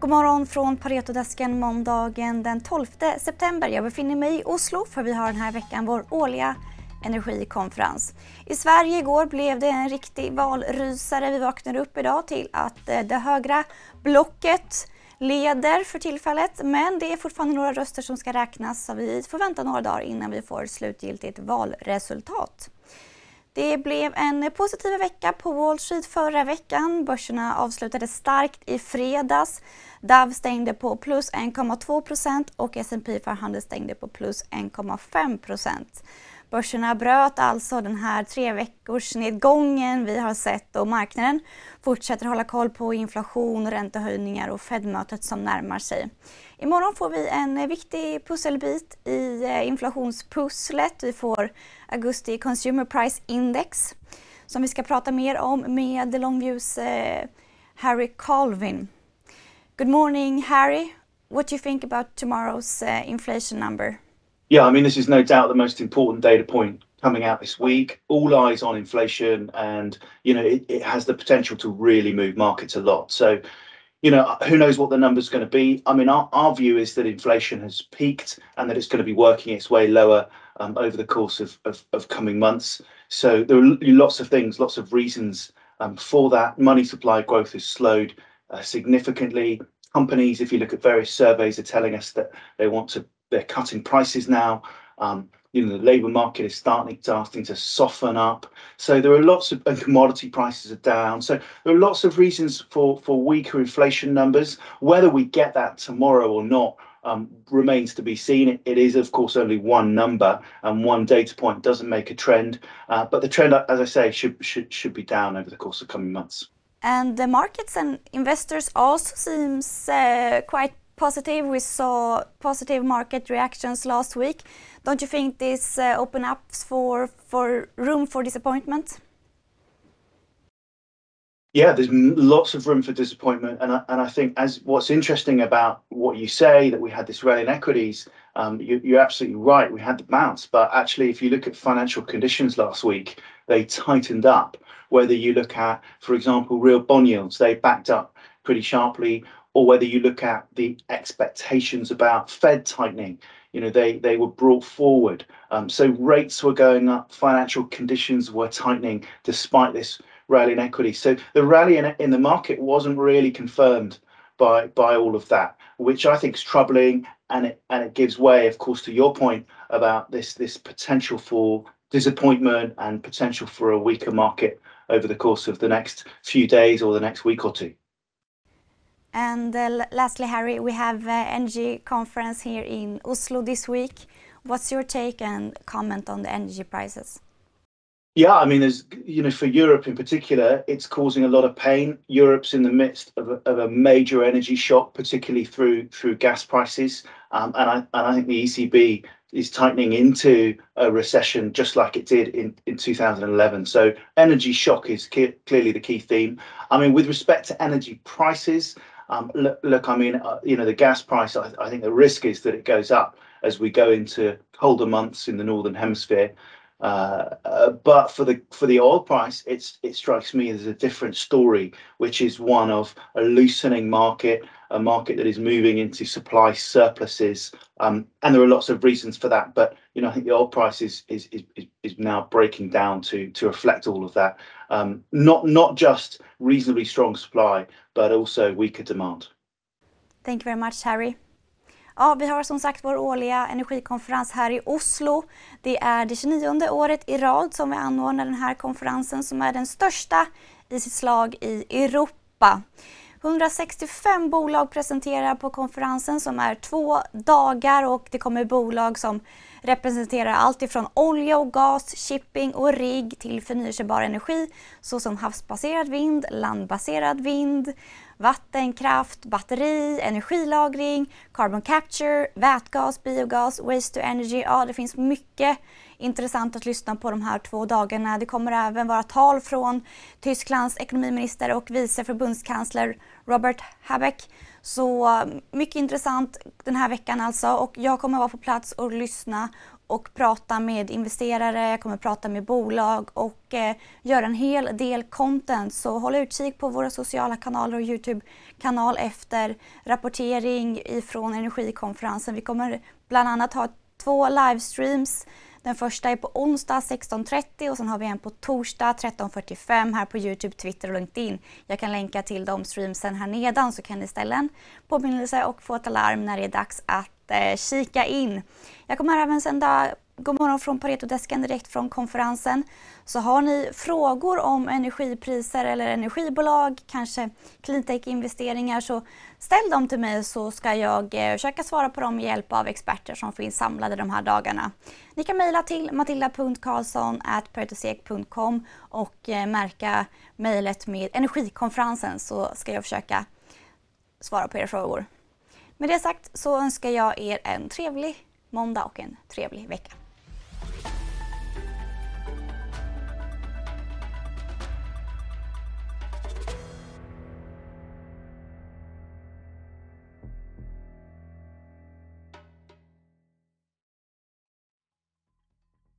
God morgon från Paretodesken måndagen den 12 september. Jag befinner mig i Oslo för vi har den här veckan vår årliga energikonferens. I Sverige igår blev det en riktig valrysare. Vi vaknade upp idag till att eh, det högra blocket leder för tillfället men det är fortfarande några röster som ska räknas så vi får vänta några dagar innan vi får slutgiltigt valresultat. Det blev en positiv vecka på Wall Street förra veckan. Börserna avslutade starkt i fredags. Dow stängde på plus 1,2% och S&P 500 stängde på plus 1,5 Börserna bröt alltså den här tre veckors nedgången vi har sett och marknaden fortsätter hålla koll på inflation, räntehöjningar och Fed-mötet som närmar sig. Imorgon får vi en viktig pusselbit i eh, inflationspusslet. Vi får augusti Consumer Price Index som vi ska prata mer om med Longviews eh, Harry Colvin. Good morning, Harry. What do you think about tomorrow's eh, inflation number? Yeah, I mean, this is no doubt the most important data point coming out this week. All eyes on inflation, and you know, it, it has the potential to really move markets a lot. So, you know, who knows what the number's going to be? I mean, our, our view is that inflation has peaked and that it's going to be working its way lower um, over the course of, of, of, coming months. So there are lots of things, lots of reasons um, for that. Money supply growth has slowed uh, significantly. Companies, if you look at various surveys, are telling us that they want to, they're cutting prices now. Um, you know, the labour market is starting, starting to soften up. So there are lots of, and commodity prices are down. So there are lots of reasons for, for weaker inflation numbers. Whether we get that tomorrow or not um, remains to be seen. It, is, of course, only one number and one data point doesn't make a trend. Uh, but the trend, as I say, should, should, should be down over the course of coming months. And the markets and investors also seems uh, quite positive. We saw positive market reactions last week. Don't you think this uh, open up for, for room for disappointment? yeah, there's lots of room for disappointment, and I, think as what's interesting about what you say that we had this rally in equities, um, you, are absolutely right. We had the bounce, but actually, if you look at financial conditions last week, they tightened up. Whether you look at, for example, real bond yields, they backed up pretty sharply, or whether you look at the expectations about Fed tightening, you know, they they were brought forward. Um, so rates were going up, financial conditions were tightening despite this rally in equity. So the rally in, in the market wasn't really confirmed by by all of that, which I think is troubling, and it and it gives way, of course, to your point about this this potential for disappointment and potential for a weaker market over the course of the next few days or the next week or two. And uh, lastly, Harry, we have uh, energy conference here in Oslo this week. What's your take and comment on the energy prices? Yeah, I mean, there's you know, for Europe in particular, it's causing a lot of pain. Europe's in the midst of a, of a major energy shock, particularly through through gas prices, um, and I and I think the ECB is tightening into a recession just like it did in, in 2011. So energy shock is clearly the key theme. I mean, with respect to energy prices, look, look, I mean, uh, you know, the gas price, I, think the risk is that it goes up as we go into colder months in the northern hemisphere. Uh, uh, but for the for the oil price, it's it strikes me as a different story, which is one of a loosening market, a market that is moving into supply surpluses, um, and there are lots of reasons for that. But you know, I think the oil price is is is, is now breaking down to to reflect all of that. Um, not not just reasonably strong supply, but also weaker demand. Thank you very much, Harry. Ja, vi har som sagt vår årliga energikonferens här i Oslo. Det är det 29 året i rad som vi anordnar den här konferensen som är den största i sitt slag i Europa. 165 bolag presenterar på konferensen som är två dagar och det kommer bolag som representerar allt ifrån olja och gas, shipping och rigg till förnyelsebar energi såsom havsbaserad vind, landbaserad vind, vattenkraft, batteri, energilagring, carbon capture, vätgas, biogas, waste to energy. Ja, det finns mycket intressant att lyssna på de här två dagarna. Det kommer även vara tal från Tysklands ekonomiminister och vice förbundskansler Robert Habeck. Så mm, mycket intressant den här veckan alltså och jag kommer vara på plats och lyssna och prata med investerare, jag kommer prata med bolag och eh, göra en hel del content. Så håll utkik på våra sociala kanaler och Youtube-kanal efter rapportering ifrån energikonferensen. Vi kommer bland annat ha två livestreams den första är på onsdag 16.30 och sen har vi en på torsdag 13.45 här på Youtube, Twitter och LinkedIn. Jag kan länka till de streamsen här nedan så kan ni ställa en påminnelse och få ett alarm när det är dags att eh, kika in. Jag kommer även sända God morgon från Paretodesken direkt från konferensen. Så har ni frågor om energipriser eller energibolag, kanske cleantech-investeringar, så ställ dem till mig så ska jag eh, försöka svara på dem med hjälp av experter som finns samlade de här dagarna. Ni kan mejla till matilda.karlsson.paretosek.com och eh, märka mejlet med energikonferensen så ska jag försöka svara på era frågor. Med det sagt så önskar jag er en trevlig måndag och en trevlig vecka.